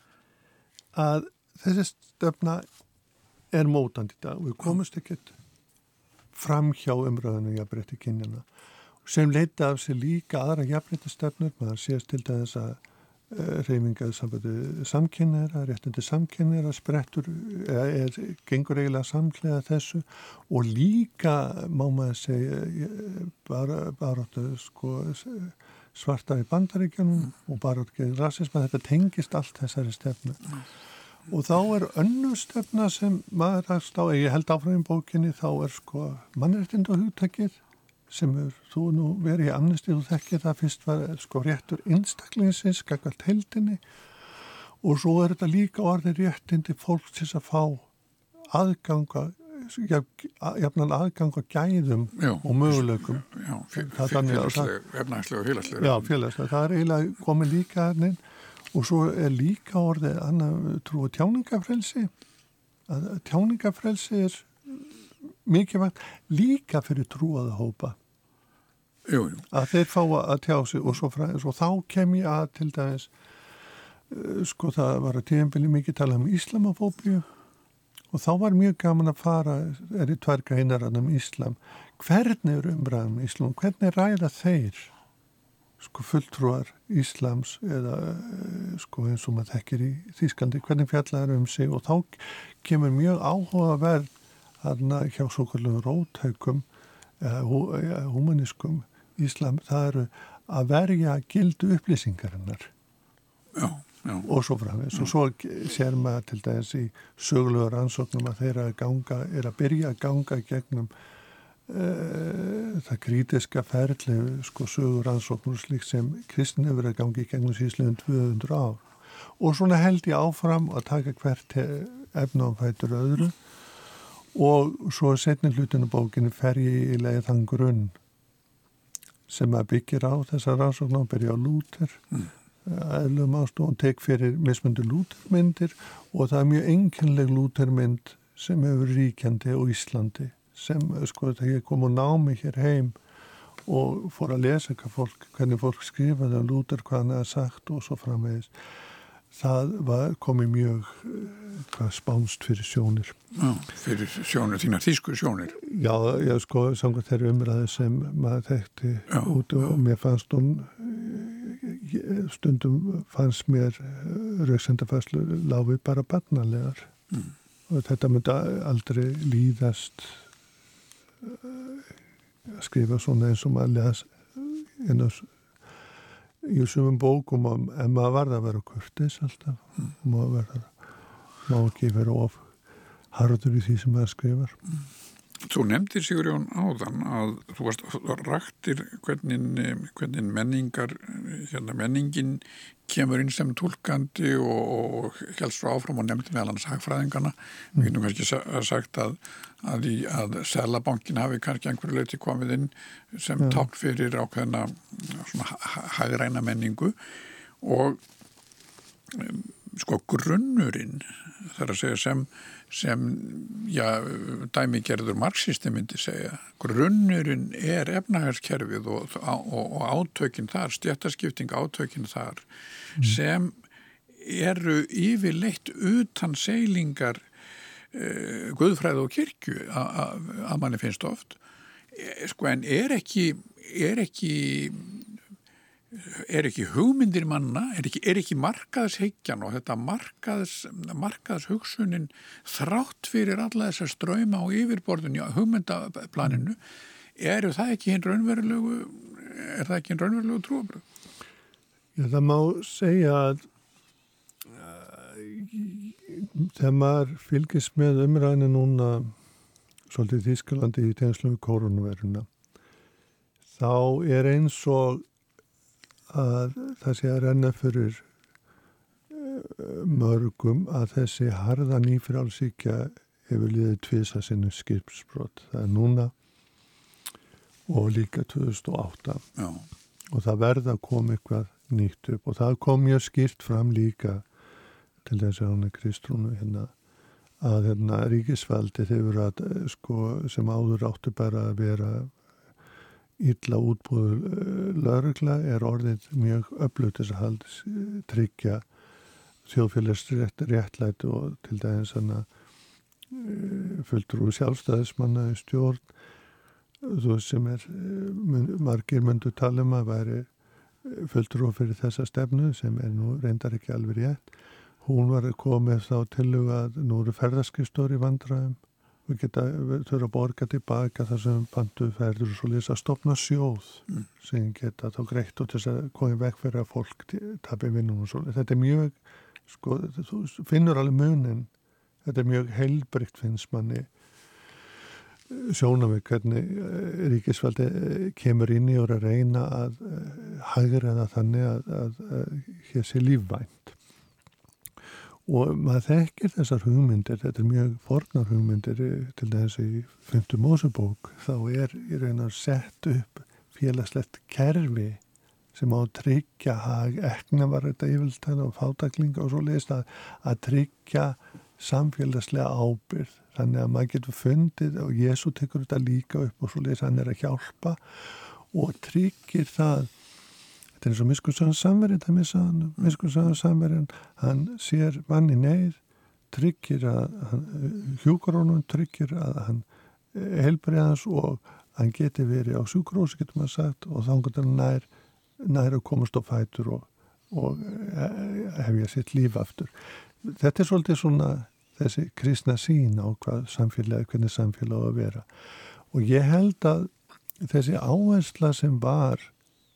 að þessi stöfna er mótandi í dag. Og við komumst ekkert fram hjá umröðinu jafnbreytti kynjana sem leita af sig líka aðra jafnbreytti stefnur, maður sést til þess að uh, reyfingaði sambandi samkynnera, réttindi samkynnera sprettur, eða er, gengur eiginlega samlega þessu. Og líka má maður segja bara, bara sko, svarta í bandaríkjanum og bara ekki rasisma, þetta tengist allt þessari stefnu. Og þá er önnu stefna sem maður ræðst á, ég held áfram í bókinni þá er sko mannrættind og hugtakið sem er, þú nú verið í amnestið og þekkið það fyrst var sko réttur einstaklingsins, skakalt heldinni og svo er þetta líka orðið réttindi fólk til að fá aðganga jafnan aðgang og gæðum já, og möguleikum. Já, félagslega, efnagslega og félagslega já, félagslega, það er eiginlega komið líka ernin og svo er líka orðið annað trú og tjáningafrelsi að tjáningafrelsi er mikilvægt líka fyrir trúaða hópa jú, jú. að þeir fá að tjá sig og svo, frá, svo þá kem ég að til dæmis uh, sko það var að tíðanbili mikið tala um islamofóbíu og þá var mjög gaman að fara er í tverka hinnarann um Íslam. Hvernig er umræðum Íslam? Hvernig ræða þeir sko fulltrúar Íslams eða eh, sko eins og maður þekkir í Þýskandi, hvernig fjallaður um sig? Og þá kemur mjög áhugaverð hérna hjá svo kallum róthaugum eða humaniskum Íslam, það eru að verja gildu upplýsingarinnar. Já, já. og svo framins og svo sér maður til dæmis í sögulegur ansóknum að þeirra ganga, er að byrja að ganga gegnum Eh, það krítiska ferli sko sögur ansóknur slik sem kristin hefur að gangi í gegnum síðslegum 200 ár. Og svona held ég áfram að taka hvert efnáfætur öðru. Og svo setni hlutinu bókinu fer ég í leið þann grunn sem að byggir á þessar ansóknum og byrja á lúter mm. eðlum ástofn og tek fyrir mismundu lútermyndir og það er mjög enginleg lútermynd sem hefur ríkjandi á Íslandi sem sko þegar ég kom og námi hér heim og fór að lesa fólk, hvernig fólk skrifaði og lútur hvað hann hefði sagt og svo framvegis það var, komi mjög hvað, spánst fyrir sjónir Já, fyrir sjónir, þína þýsku sjónir Já, já sko, samkvæmt þeirri umræði sem maður þekkti já, út og já. mér fannst hún stundum fannst mér rauksendafæslu láfið bara barnalegar mm. og þetta myndi aldrei líðast að skrifa svona eins og maður les einhvers í sumum bókum en maður varða að vera kurtis alltaf mm. maður verða má ekki vera of harður í því sem maður skrifar mm. Þú nefndir Sigurjón áðan að þú varst rættir hvernig, hvernig menningar hérna, menningin kemur inn sem tólkandi og, og helst svo áfram og nefndi meðal hans hagfræðingarna mm. við getum kannski sagt að að, í, að Sælabankin hafi kannski einhverju leiti komið inn sem ja. tákn fyrir ákveðina hagræna menningu og sko grunnurinn þar að segja sem, sem já, dæmigerður marxisti myndi segja grunnurinn er efnahagskerfið og, og, og átökinn þar, stjættaskipting átökinn þar mm. sem eru yfirleitt utan seilingar uh, guðfræð og kirkju að manni finnst oft eh, sko en er ekki er ekki er ekki hugmyndir manna, er ekki, er ekki markaðsheikjan og þetta markaðs, markaðshugsunin þrátt fyrir alla þessar ströyma á yfirborðinu á hugmyndaplaninu, eru það ekki hinn raunverulegu, er það ekki hinn raunverulegu trúabröð? Já, það má segja að þegar maður fylgist með umræðinu núna svolítið Þísklandi í tegnslum við koronaviruna þá er eins og að það sé að renna fyrir eh, mörgum að þessi harða nýfrálsíkja hefur liðið tvisa sinni skipsbrott það er núna og líka 2008 Já. og það verða að koma eitthvað nýtt upp og það kom mjög skýrt fram líka til þess að hann er Kristrúnu hérna að hérna ríkisveldi þeir að eh, sko sem áður áttu bara að vera illa útbúðu eh, laurugla er orðið mjög öflut þess að haldis tryggja þjóðfélagsrétt réttlætt og til dæmis fulltrú sjálfstæðismanna í stjórn þú sem er margir myndu tala um að væri fulltrú fyrir þessa stefnu sem er nú reyndar ekki alveg rétt. Hún var komið þá til að nú eru ferðarskristóri vandraðum við geta, við þurfum að borga tilbaka þar sem bandu ferður og svo lýsa að stopna sjóð mm. sem geta þá greitt og til þess að komið vekk fyrir að fólk tapir vinnum og svo þetta er mjög, sko, þú finnur alveg munin, þetta er mjög heilbrygt finnst manni sjónum við hvernig eh, ríkisfaldi eh, kemur inn í og er að reyna að eh, hægra það þannig að, að, að hér sé lífvænt og maður þekkir þessar hugmyndir, þetta er mjög fornar hugmyndir til þess að í 5. mósubók þá er í raun að setja upp félagslegt kerfi sem á að tryggja hag, ekna var þetta yfirstæðan og fátaklinga og svo leist að, að tryggja samfélagslega ábyrð þannig að maður getur fundið og Jésu tekur þetta líka upp og svo að hann er að hjálpa og tryggir það Þetta er eins og miskunnsagans samverðin, það missa hann, miskunnsagans samverðin, hann sér manni neyð, tryggir að, hjúkarónum tryggir að hann eh, helbriðans og hann geti verið á sjúkrósi, getur maður sagt, og þá getur hann nær, nær að komast á fætur og, og eh, hefja sitt líf aftur. Þetta er svolítið svona þessi kristna sín á hvað samfélagi, hvernig samfélagi að vera. Og ég held að þessi áhersla sem var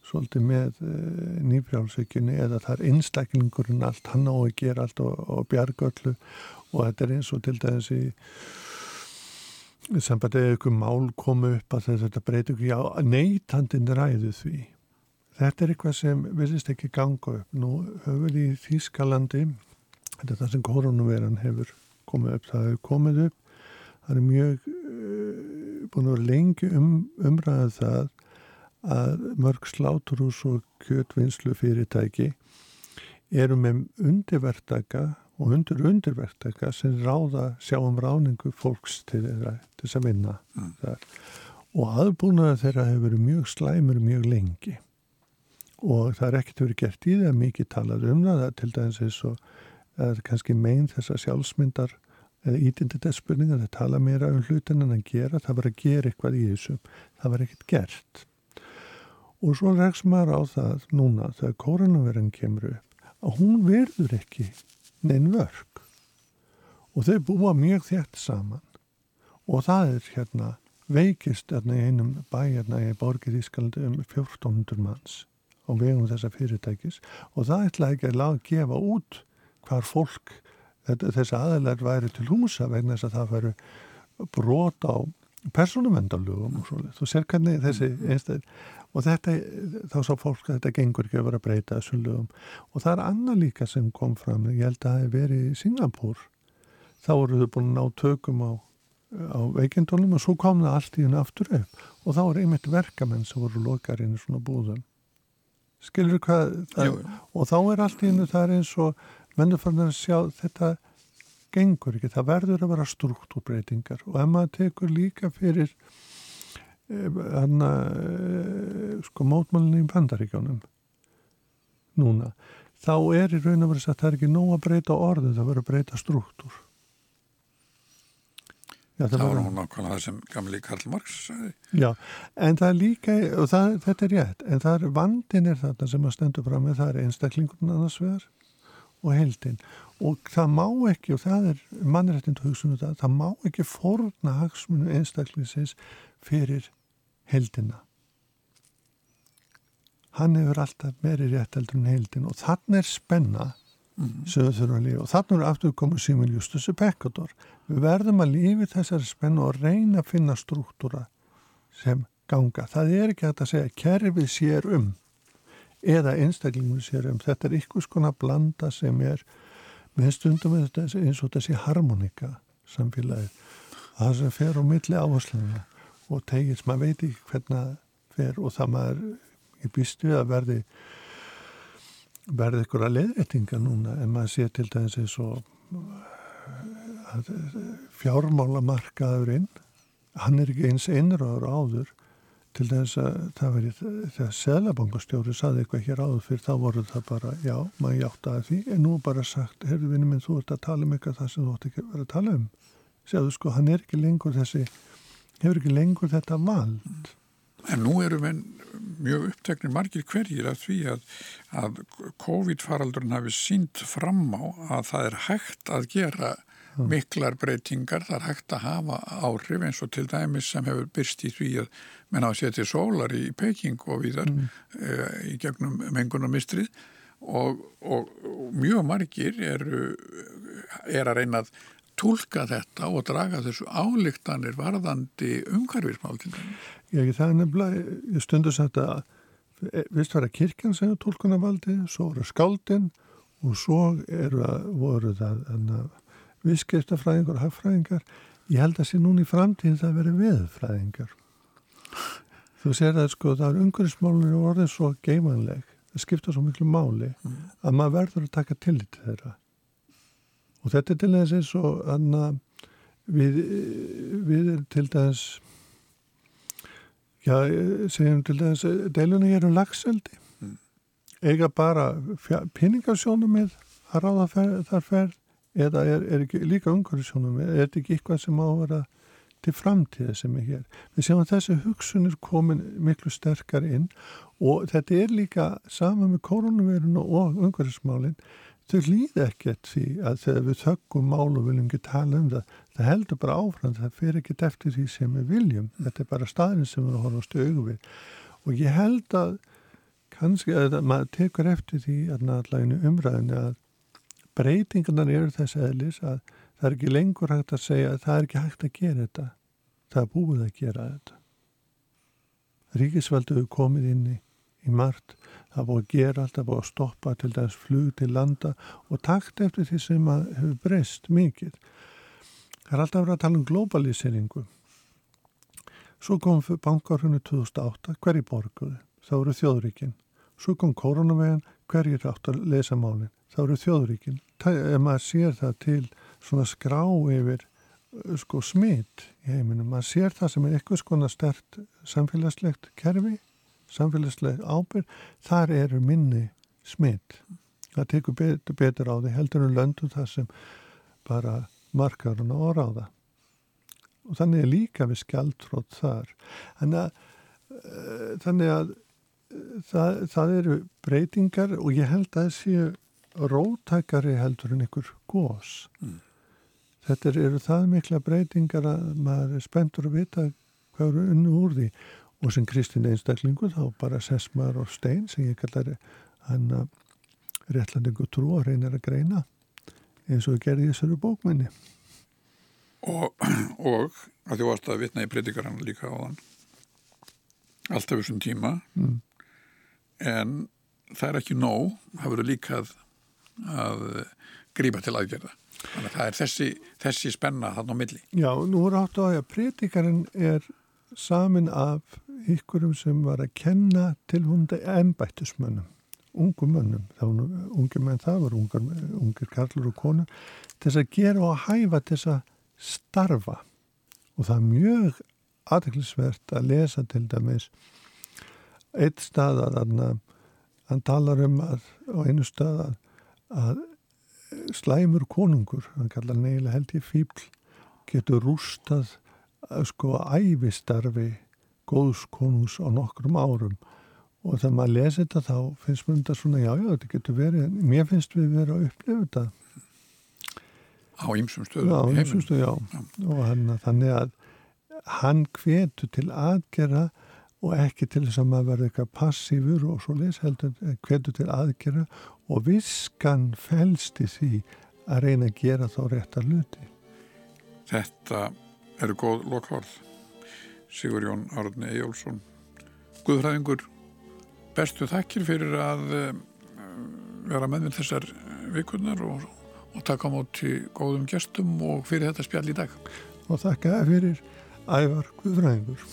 svolítið með eh, nýbrjálsvíkjunni eða það er einstaklingurinn allt, hann á að gera allt og, og bjargöllu og þetta er eins og til dæmis í sambandið ykkur mál komu upp að þetta breyti ekki á neytandin ræðu því. Þetta er eitthvað sem vilist ekki ganga upp. Nú höfum við í Þýskalandi, þetta er það sem koronaveran hefur komið upp, það hefur komið upp, það er mjög uh, búin að vera lengi um, umræðað það að mörg sláturhús og kjötvinnslu fyrirtæki eru með undirvertaka og undir undirvertaka sem ráða sjáum ráningu fólks til þess að vinna mm. og aðbúnaða þeirra hefur verið mjög slæmur mjög lengi. Og það er ekkert verið gert í það mikið talað um það til dæmis eins og er kannski meginn þessar sjálfsmyndar eða ídinditesspurningar það tala meira um hlutin en að gera það var að gera eitthvað í þessu. Það var ekkert gert og svo rekst maður á það núna þegar koronavirðin kemur upp að hún verður ekki neinn vörg og þau búa mjög þétt saman. Og það er hérna veikist hérna í einum bæ hérna í borgir Ískaldi um 1400 manns á vegum þessa fyrirtækis. Og það ætla ekki að laga að gefa út hvar fólk þessi aðelar væri til húsa vegna þess að það væri brot á persónumendalugum og svo þú ser hvernig þessi einstæð og þetta, þá sá fólk að þetta gengur ekki að vera að breyta þessum lögum. Og það er annað líka sem kom fram ég held að það hef verið í Singapúr. Þá voru þau búin að ná tökum á, á veikindónum og svo kom það allt í hennu aftur upp. Og þá er einmitt verkamenn sem voru lokarinn í svona búðun skilur hvað það, og þá er allt í hennu það er eins og mennur fann að sjá þetta gengur ekki, það verður að vera struktúrbreytingar. Og ef maður tekur líka fyrir hann eh, sko mótmálunni í bandaríkjónum núna þá er í raun og verið að það er ekki nóg að breyta orðu, það verður að breyta struktúr Já, það, það var hún nákvæmlega það sem gamli Karl Marx sagði. Já, en það er líka og það, þetta er rétt, en það er vandin er þarna sem að stendur fram með það er einstaklingurinn annars vegar og heldin og það má ekki og það er mannrættind hugsunum það, það má ekki forna hagsmunu einstaklingsins fyrir heldina. Hann hefur alltaf meiri rétt heldur en heldin og þannig er spenna mm. lífa og þannig er aftur komið Simon Justus Pekkator. Við verðum að lífi þessari spenna og reyna að finna struktúra sem ganga. Það er ekki að segja kerfið sér um eða einstaklingun sér um. Þetta er ykkur skona blanda sem er með stundum eins og þessi harmonika samfélagið. Það sem fer á milli áhersluna og tegir sem maður veit ekki hvernig það fer og það maður ég býst við að verði verði ykkur að leðrættinga núna. En maður sé til dæmis eins og fjármálamarkaðurinn hann er ekki eins einráður áður. Til þess að það veri þegar Selabankastjóri saði eitthvað hér áður fyrir þá voru það bara, já, maður hjátt að því. En nú bara sagt, herru vinni minn, þú ert að tala um eitthvað það sem þú ætti ekki að vera að tala um. Segðu sko, hann er ekki lengur þessi, hefur ekki lengur þetta vald. En nú eru menn mjög uppteknir margir hverjir af því að, að COVID-faraldurinn hafi sínt fram á að það er hægt að gera miklar breytingar, það er hægt að hafa áhrif eins og til dæmis sem hefur byrst í því að menn á að setja sólar í Peking og viðar mm. e, í gegnum mengunarmistrið og, og, og mjög margir eru er að reyna að tólka þetta og draga þessu álíktanir varðandi umhverfismál til dæmis. Já, það er nefnilega, ég stundu sagt að vist var að kirkjan sem er tólkunarvaldi, svo eru skáldin og svo eru að voru það að viðskiptafræðingar og hagfræðingar ég held að sé núna í framtíðin það veri veðfræðingar þú sér að sko það er umhverfismálunir orðin svo geimanleg það skipta svo miklu máli mm. að maður verður að taka tillit þeirra og þetta er til þess eins og anna, við, við til þess já, segjum til þess deilunni er um lagseldi mm. eiga bara peningarsjónum með að ráða fer, þar ferð eða er, er ekki líka umhverfisjónum er þetta ekki eitthvað sem á að vera til framtíða sem er hér. Við séum að þessi hugsun er komin miklu sterkar inn og þetta er líka sama með koronavirun og umhverfismálinn þau líði ekkert því að þegar við þöggum mál og viljum ekki tala um það það heldur bara áfram, það fyrir ekkert eftir því sem við viljum, þetta er bara staðin sem við horfum stögu við og ég held að kannski að maður tekur eftir því að náttúrulega umræðinu að breytingarnar eru þess aðlis að það er ekki lengur hægt að segja að það er ekki hægt að gera þetta. Það er búið að gera þetta. Ríkisveldu hefur komið inn í, í margt. Það búið að gera allt, það búið að stoppa til þess flug til landa og takt eftir því sem hefur breyst mikið. Það er alltaf verið að tala um globaliseringu. Svo kom bankarhunni 2008, hverji borguði? Það voru þjóðríkinn. Svo kom koronavegan, hverjir átt að lesa málinn? Það voru þjóðríkinn ef maður sér það til svona skrá yfir uh, sko smitt í heiminum, maður sér það sem er eitthvað skona stert samfélagslegt kerfi, samfélagslegt ábyrg, þar eru minni smitt. Það tekur betur, betur á því heldur en löndu það sem bara markar hún á ráða. Og þannig er líka við skjaldrótt þar. Þannig að, uh, þannig að uh, það, það eru breytingar og ég held að það séu rótækari heldur en ykkur gós. Mm. Þetta eru það mikla breytingar að maður er spenntur að vita hvað eru unnu úr því og sem Kristinn einstaklingu þá bara sesmar og stein sem ég kallar hann að réttlandingu trú og reynar að greina eins og gerði þessari bókminni. Og, og að þú varst að vitna í predikarann líka á þann alltaf þessum tíma mm. en það er ekki nóg, það verður líkað að grípa til aðgerða. Þannig að það er þessi, þessi spenna þannig á milli. Já, nú er átt á að predikarinn er samin af ykkurum sem var að kenna til hundi ennbættismönnum, ungum mönnum, þá ungi menn það var ungar, ungir karlur og konur, til þess að gera og að hæfa til þess að starfa. Og það er mjög aðeinsvert að lesa til dæmis eitt stað að hann talar um að á einu stað að að slæmur konungur, hann kallar neila held ég fíbl, getur rústað að sko æfistarfi góðs konungs á nokkrum árum og þegar maður lesi þetta þá finnst mér þetta svona já já þetta getur verið, mér finnst við verið að upplifa þetta á ymsum stöðum já, á ymsum stöðum, já, já. og hann, þannig að hann hvetur til aðgerra og ekki til þess að maður verður eitthvað passífur og svo les heldur hvetur til aðgerra og viskan fælst í því að reyna að gera þá réttar luti. Þetta eru góð lokkvörð. Sigur Jón Árni Ejjólfsson. Guðfræðingur, bestu þakkir fyrir að eh, vera með með þessar vikurnar og, og taka móti góðum gestum og fyrir þetta spjall í dag. Og þakka fyrir ævar Guðfræðingur.